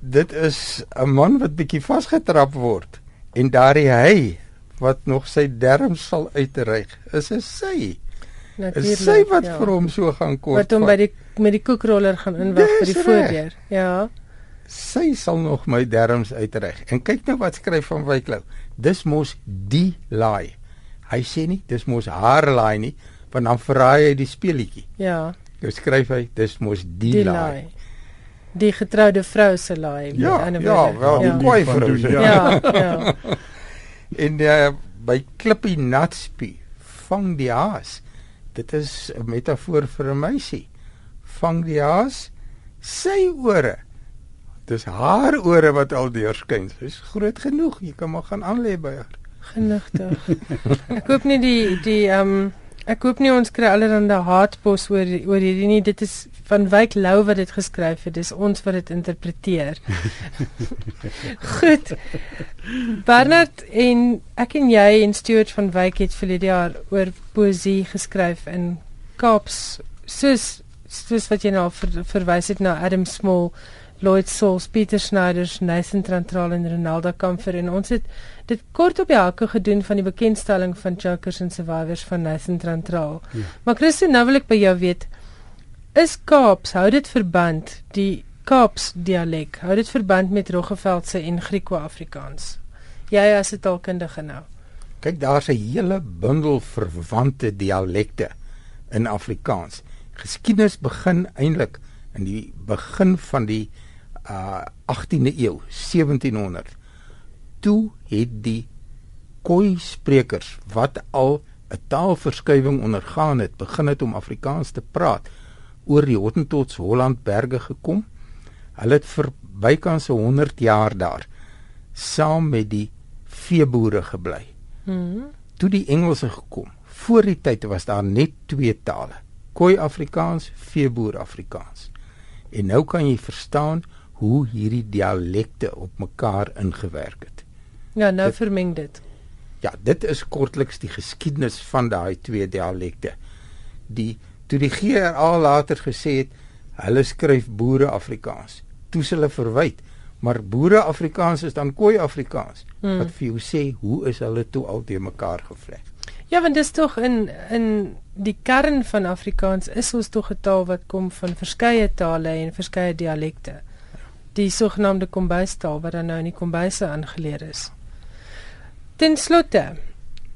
Dit is 'n man wat bietjie vasgetrap word en daardie hy wat nog sy derm sal uitreik. Is dit sy? Natuurlik. Is sy wat ja. vir hom so gaan kort. Wat hom by die met die koekroller gaan inwag by die voordeur. Ja. Sy sal nog my derms uitreik. En kyk nou wat skryf van Wyklou. Dis mos die laai. Hy sê nie dis mos haar laai nie, want dan verraai hy die speelietjie. Ja. Nou skryf hy dis mos die, die laai. Die getroude vrou se laai. Ja, ja, wel ja. die kwai vrou se. Ja, ja. en uh, by Klippie Natspie vang die haas. Dit is 'n metafoor vir 'n meisie. Vang die haas sy ore. Dis haar ore wat al deurskyn. Dis groot genoeg. Jy kan maar gaan aanlê by haar. Genigtig. Ek koop nie die die ehm um Ek hoop nie ons kry allerhande haatpos oor oor hierdie nie. Dit is van Wyk Lou wat dit geskryf het. Dis ons wat dit interpreteer. Goed. Bernard en ek en jy en Stuart van Wyk het vir die jaar oor poesie geskryf in Kaaps soos soos wat jy nou ver, verwys het na Adam Small Lloyd Souls, Pieter Snyders, Nathan Trantral en Ronaldo Kamfer en ons het dit kort op die hakke gedoen van die bekendstelling van Chokers and Survivors van Nathan Trantral. Ja. Maar Christo, nou wil ek by jou weet, is Kaaps hou dit verband die Kaaps dialek hou dit verband met Roggeveldse en Griekwa-Afrikaans? Jy as 'n taalkundige nou. Kyk, daar's 'n hele bundel verwante dialekte in Afrikaans. Geskiedenis begin eintlik in die begin van die uh 18de eeu, 1700. Toe het die Khoi sprekers wat al 'n taalverskywing ondergaan het, begin het om Afrikaans te praat oor die Hottentots Holland berge gekom. Hulle het vir bykans 100 jaar daar saam met die veeboere gebly. Mhm. Toe die Engelse gekom, voor die tyd was daar net twee tale: Khoi Afrikaans, veeboer Afrikaans. En nou kan jy verstaan hoe hierdie dialekte op mekaar ingewerk het. Ja, nou dit, vermeng dit. Ja, dit is kortliks die geskiedenis van daai twee dialekte. Die toe die GRA later gesê het hulle skryf boere Afrikaans. Toe hulle verwyd, maar boere Afrikaans is dan Khoi Afrikaans. Hmm. Wat vir jou sê hoe is hulle toe al te mekaar gevleg? Ja, want dis tog in in die kern van Afrikaans is ons tog 'n taal wat kom van verskeie tale en verskeie dialekte. Die sogenaamde kombuistaal wat dan nou in die kombuise aangeleer is. Ten slotte,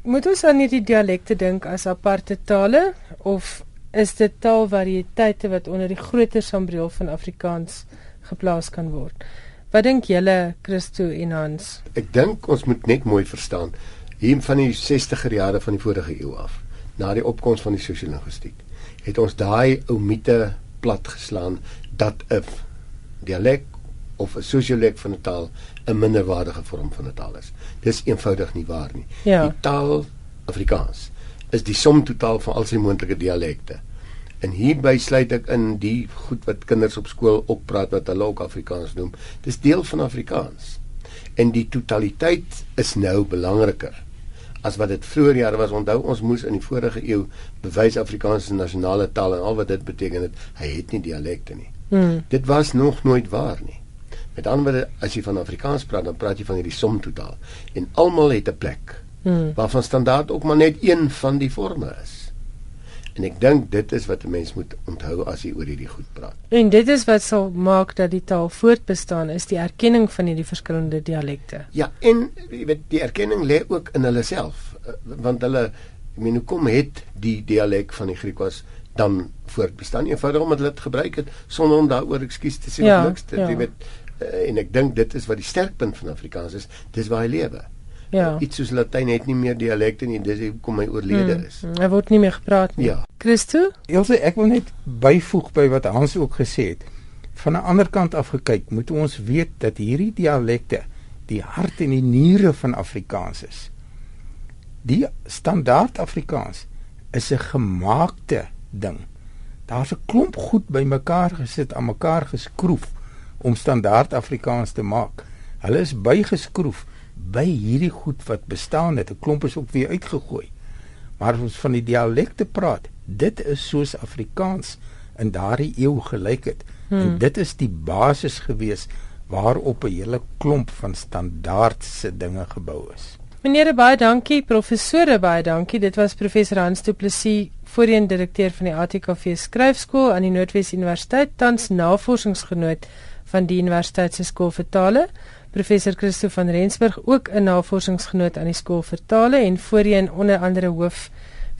moet ons aan hierdie dialekte dink as aparte tale of is dit taalvariëteite wat onder die groter sambreel van Afrikaans geplaas kan word? Wat dink julle Christo en Hans? Ek dink ons moet net mooi verstaan hier van die 60er jare van die vorige eeu af na die opkoms van die sosiologistiek het ons daai ou mite platgeslaan dat 'n dialek of 'n sosiolek van 'n taal 'n minderwaardige vorm van 'n taal is. Dis eenvoudig nie waar nie. Ja. Die taal Afrikaans is die som totaal van al sy moontlike dialekte. En hierby sluit ek in die goed wat kinders op skool ook praat wat hulle ook Afrikaans noem. Dis deel van Afrikaans. En die totaliteit is nou belangriker as wat dit vroeër jare was. Onthou ons moes in die vorige eeu bewys Afrikaans is 'n nasionale taal en al wat dit beteken het, hy het nie dialekte nie. Hmm. Dit was nog nooit waar nie. Met ander woorde, as jy van Afrikaans praat, dan praat jy van hierdie som totaal en almal het 'n plek. Hmm. Waarvan standaard ook maar net een van die forme is. En ek dink dit is wat 'n mens moet onthou as jy oor hierdie goed praat. En dit is wat sal maak dat die taal voortbestaan is die erkenning van hierdie verskillende dialekte. Ja, en jy weet die erkenning lê ook in hulle self, eh, want hulle ek meen hoe kom het die dialek van die Griekwas dan voortbestaan eenvoudig omdat hulle dit gebruik het sonder om daaroor ekskuus te sê ja, of niks te ja. jy weet uh, en ek dink dit is wat die sterkpunt van Afrikaans is dis waar hy lewe. Ja. Iets soos Latyn het nie meer dialekte nie, dis hoekom hy oorlede hmm. is. Hmm. Hy word nie meer gepraat nie. Ja. Christo? Elsje, ek wil net byvoeg by wat Hans ook gesê het. Van 'n ander kant af gekyk, moet ons weet dat hierdie dialekte die hart en die niere van Afrikaans is. Die standaard Afrikaans is 'n gemaakte ding. Daar's 'n klomp goed bymekaar gesit, aan mekaar geskroef om standaard Afrikaans te maak. Hulle is bygeskroef by hierdie goed wat bestaan het. 'n Klomp is ook weer uitgegooi. Maar ons van die dialekte praat. Dit is soos Afrikaans in daardie eeu gelyk het. Hmm. En dit is die basis gewees waarop 'n hele klomp van standaardse dinge gebou is. Meneer baie dankie, professore baie dankie. Dit was professor Hans Du Plessis, voorheen direkteur van die ATKV skryfskool aan die Noordwes Universiteit, tans navorsingsgenoot van die Universiteit se skool vir tale. Professor Christo van Rensburg ook 'n navorsingsgenoot aan die skool vir tale en voorheen onder andere hoof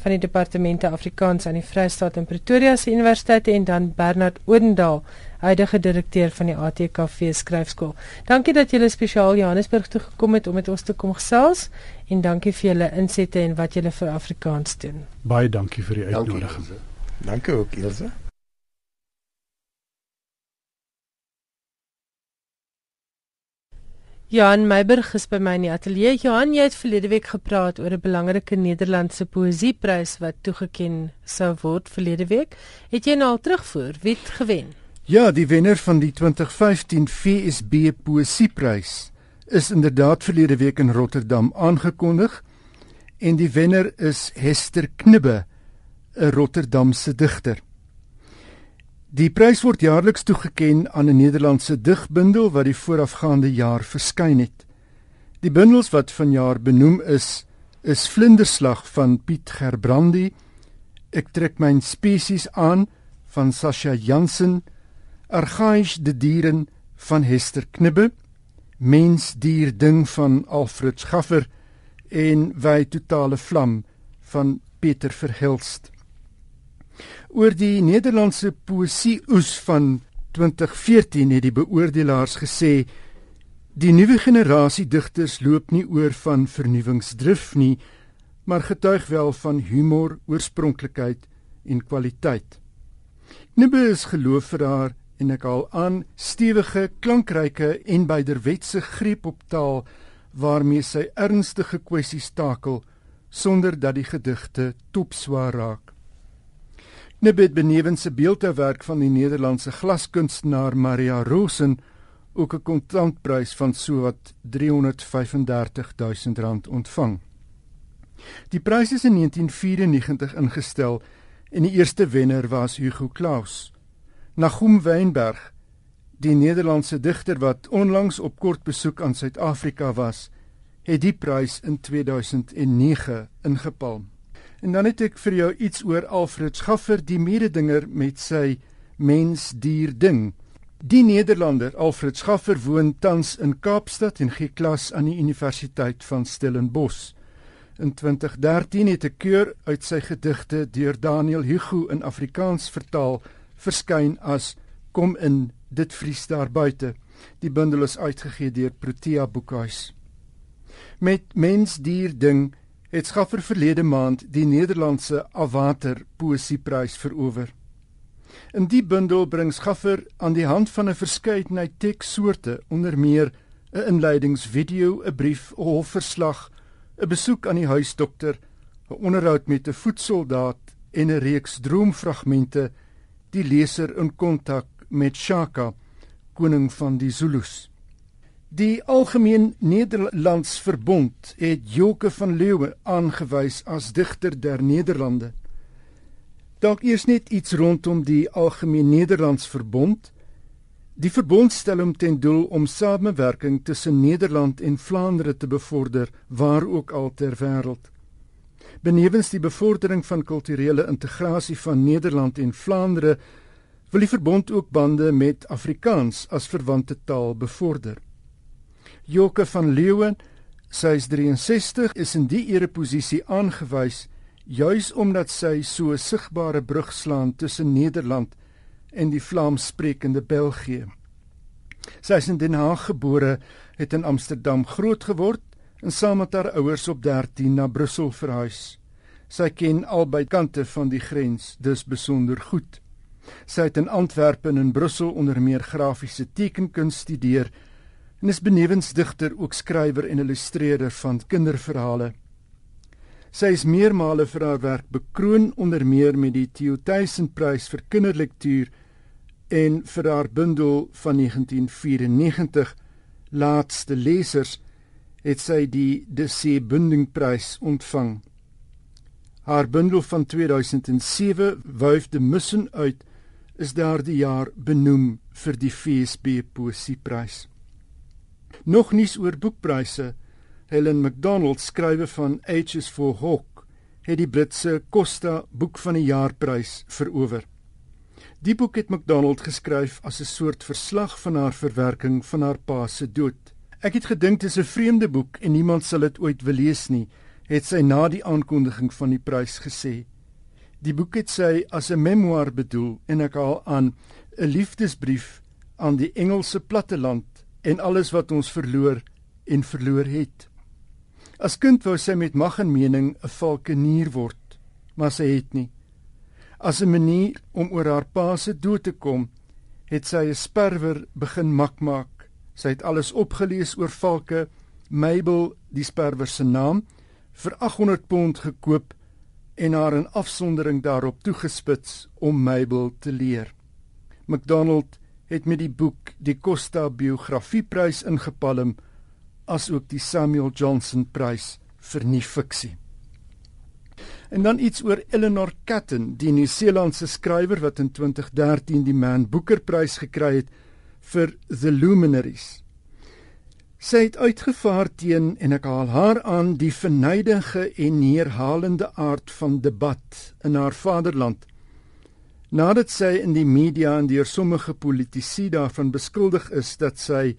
van die departemente Afrikaans aan die Vrystaat en Pretoria se universiteite en dan Bernard Odendaal, huidige direkteur van die ATKV skryfskool. Dankie dat julle spesiaal Johannesburg toe gekom het om met ons te kom gesels en dankie vir julle insette en wat julle vir Afrikaans doen. Baie dankie vir die uitnodiging. Dankie, dankie ook Ilse. Johan Meiburg is by my in die ateljee. Johan, jy het verlede week gepraat oor 'n belangrike Nederlandse poësieprys wat toegekend sou word verlede week. Het jy nou al terugvoer wie het gewen? Ja, die wenner van die 2015 FSB Poësieprys is inderdaad verlede week in Rotterdam aangekondig en die wenner is Hester Knibbe, 'n Rotterdamse digter. Die prys word jaarliks toegekend aan 'n Nederlandse digbundel wat die voorafgaande jaar verskyn het. Die bundels wat vanjaar benoem is, is Vlinderslag van Piet Gerbrandi, Ek trek my spesies aan van Sasha Jansen, Argaisch de dieren van Hester Knibbe, Mens dier ding van Alfred Schaffer en Wy totale vlam van Pieter Verhelst. Oor die Nederlandse poesie oes van 2014 het die beoordelaars gesê die nuwe generasie digters loop nie oor van vernuwingsdrif nie, maar getuig wel van humor, oorspronklikheid en kwaliteit. Nibbe is geloof vir haar en ek haal aan stewige, klankryke en byderwetse greep op taal waarmee sy ernstige kwessies takel sonder dat die gedigte topswaar raak. Nibet benewens se beeldhouwerk van die Nederlandse glaskunstenaar Maria Rosen ook 'n kontantprys van sowat 335 000 rand ontvang. Die prys is in 1994 ingestel en die eerste wenner was Hugo Claus. Nachum Weinberg, die Nederlandse digter wat onlangs op kort besoek aan Suid-Afrika was, het die prys in 2009 ingepalm. En dan het ek vir jou iets oor Alfred Schaffer, die mededinger met sy mens dier ding. Die Nederlander Alfred Schaffer woon tans in Kaapstad en gee klas aan die Universiteit van Stellenbosch. In 2013 het 'n keur uit sy gedigte deur Daniel Hugo in Afrikaans vertaal verskyn as Kom in, dit vries daar buite. Die bundel is uitgegee deur Protea Boekhuis. Met mens dier ding het Schaffer verlede maand die Nederlandse Awater Poesieprys verower. In die bundel bring Schaffer aan die hand van 'n verskeidenheid tekssoorte onder meer 'n inleidingsvideo, 'n brief, 'n hofverslag, 'n besoek aan die huisdokter, 'n onderhoud met 'n voetsoldaat en 'n reeks droomfragmente die leser in kontak met Shaka, koning van die Zulus. Die Algemeen Nederlands Verbond het Joke van Leeuwen aangewys as digter der Nederlande. Dalk eers net iets rondom die Algemeen Nederlands Verbond. Die verbond stel hom ten doel om samewerking tussen Nederland en Vlaandere te bevorder waar ook al ter wêreld. Benewens die bevordering van kulturele integrasie van Nederland en Vlaandere, wil die verbond ook bande met Afrikaans as verwante taal bevorder. Joke van Leeuwen, sy is 63, is in die ereposisie aangewys juis omdat sy so 'n sigbare brug slaan tussen Nederland en die Vlaamssprekende België. Sy is in Den Haag gebore, het in Amsterdam groot geword en saam met haar ouers op 13 na Brussel verhuis. Sy ken albei kante van die grens, dus besonder goed. Sy het in Antwerpe en in Brussel onder meer grafiese tekenkunst studeer en is benewens digter ook skrywer en illustreerder van kinderverhale. Sy is meermale vir haar werk bekroon onder meer met die Theo Thyssen-prys vir kinderlektuur en vir haar bundel van 1994 Laatste lesers het sy die De See Bundingprys ontvang. Haar bundel van 2007 Wuif de Mussen uit is daardie jaar benoem vir die FSB Poesieprys. Nog nuus oor boekpryse. Helen McDonald skrywe van Ages for Hawk het die Britse Costa Boek van die Jaarprys verower. Die boek het McDonald geskryf as 'n soort verslag van haar verwerking van haar pa se dood. Ek het gedink dit is 'n vreemde boek en niemand sal dit ooit wil lees nie, het sy na die aankondiging van die prys gesê. Die boek het sy as 'n memoir bedoel en ek haal aan 'n liefdesbrief aan die Engelse platteland en alles wat ons verloor en verloor het. As kind wou sy met mag en mening 'n valkenier word, maar sy het nie. As 'n manier om oor haar pa se dood te kom, het sy 'n sperwer begin mak maak. Sy het alles opgelees oor valke, Mabel, die sperwer se naam, vir 800 pond gekoop en haar in afsondering daarop toegespits om Mabel te leer. McDonald het met die boek die Costa Biografieprys ingepalm as ook die Samuel Johnson Prys vir nie fiksie. En dan iets oor Eleanor Catton, die Nieu-Seelandse skrywer wat in 2013 die Man Booker Prys gekry het vir The Luminaries. Sy het uitgevaar teen en ek haal haar aan die vernydige en neerhalende aard van debat in haar vaderland. Nadat sy in die media en deur sommige politici daarvan beskuldig is dat sy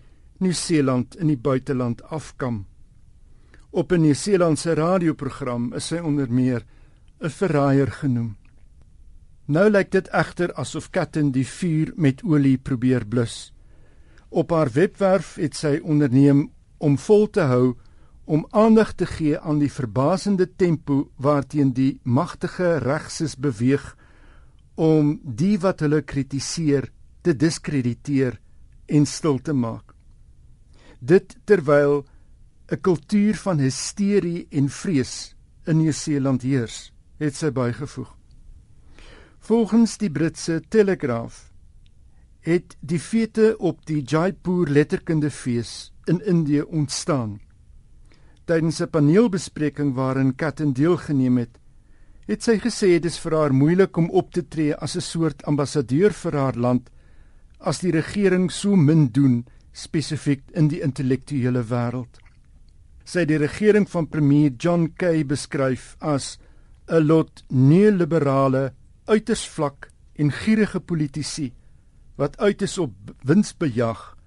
Nieu-Seeland in die buiteland afkam. Op 'n Nieu-Seelandse radioprogram is sy onder meer 'n verraaier genoem. Nou lyk dit egter asof Katten die vuur met olie probeer blus. Op haar webwerf het sy onderneem om vol te hou om aandag te gee aan die verbasende tempo waarteen die magtige regses beweeg om die wat hulle kritiseer te diskrediteer en stil te maak. Dit terwyl 'n kultuur van hysterie en vrees in Nieu-Seeland heers, het sy bygevoeg. Volgens die Britse Telegraaf het die fete op die Jaipur letterkundefees in Indië ontstaan. Tydens 'n paneelbespreking waarin Katten deelgeneem het, het sy gesê dit is vir haar moeilik om op te tree as 'n soort ambassadeur vir haar land as die regering so min doen spesifiek in die intellektuele wêreld. Sy het die regering van premier John Key beskryf as 'n lot neoliberale, uiters vlak en gierige politici wat uit is op winsbejag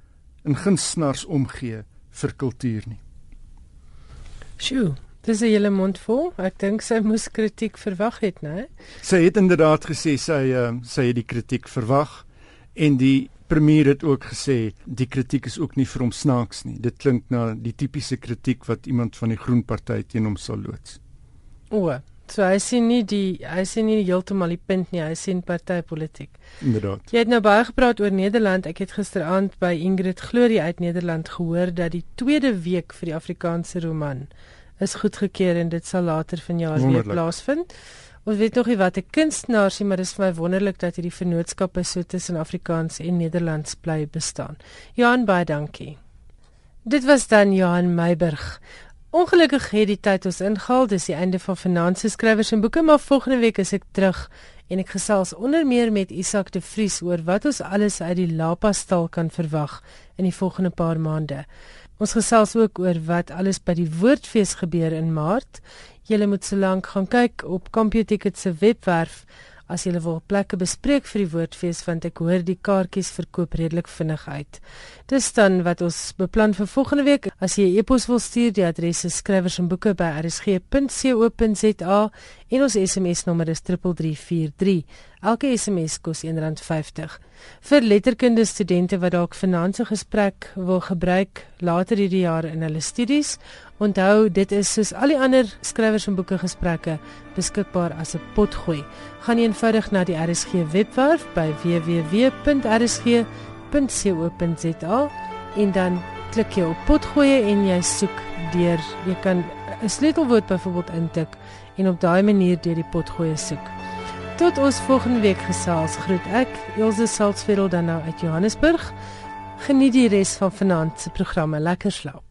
en gunsnars omgee vir kultuur nie. Sjoe, dis 'n hele mond vol. Ek dink sy moes kritiek verwag het, né? Sy het inderdaad gesê sy uh, sy het die kritiek verwag en die premier het ook gesê die kritiek is ook nie vir hom snaaks nie. Dit klink na die tipiese kritiek wat iemand van die Groen Party teen hom sal loods. O, So hy sien nie die hy sien nie heeltemal die punt nie. Hy sien partytetiek. Inderdaad. Jy het nou baie gepraat oor Nederland. Ek het gisteraand by Ingrid Glory uit Nederland gehoor dat die tweede week vir die Afrikaanse roman is goedgekeur en dit sal later vanjaar weer plaasvind. Ons weet nog nie wat 'n kunstenaar sien, maar dit is vir my wonderlik dat hierdie vennootskappe so tussen Afrikaans en Nederlands bly bestaan. Johan baie dankie. Dit was dan Johan Meiburg. Ongelukkig het die tyd ons ingehaal. Dis die einde van Finansies skrywers en boeke, maar volgende week is ek terug en ek gesels onder meer met Isak de Vries oor wat ons alles uit die Lapa stal kan verwag in die volgende paar maande. Ons gesels ook oor wat alles by die Woordfees gebeur in Maart. Julle moet solank gaan kyk op Computicket se webwerf as jy wil plekke bespreek vir die woordfees want ek hoor die kaartjies verkoop redelik vinnig uit. Dis dan wat ons beplan vir volgende week. As jy 'n e e-pos wil stuur, die adres is skrywers en ons SMS nommer is 3343. Elke SMS kos R1.50. Vir letterkunde studente wat dalk finansie gesprek wil gebruik later hierdie jaar in hulle studies, onthou dit is soos al die ander skrywers en boeke gesprekke beskikbaar as 'n potgooi. Gaan eenvoudig na die RSG webwerf by www.rsg.co.za en dan klik jy op potgooi en jy soek deur jy kan 'n sleutelwoord byvoorbeeld intik en op daai manier deur die potgooi soek. Tot ons volgende week gesels groet ek Elsje Salzveld dan nou uit Johannesburg. Geniet die res van vanaand se programme. Lekker slaap.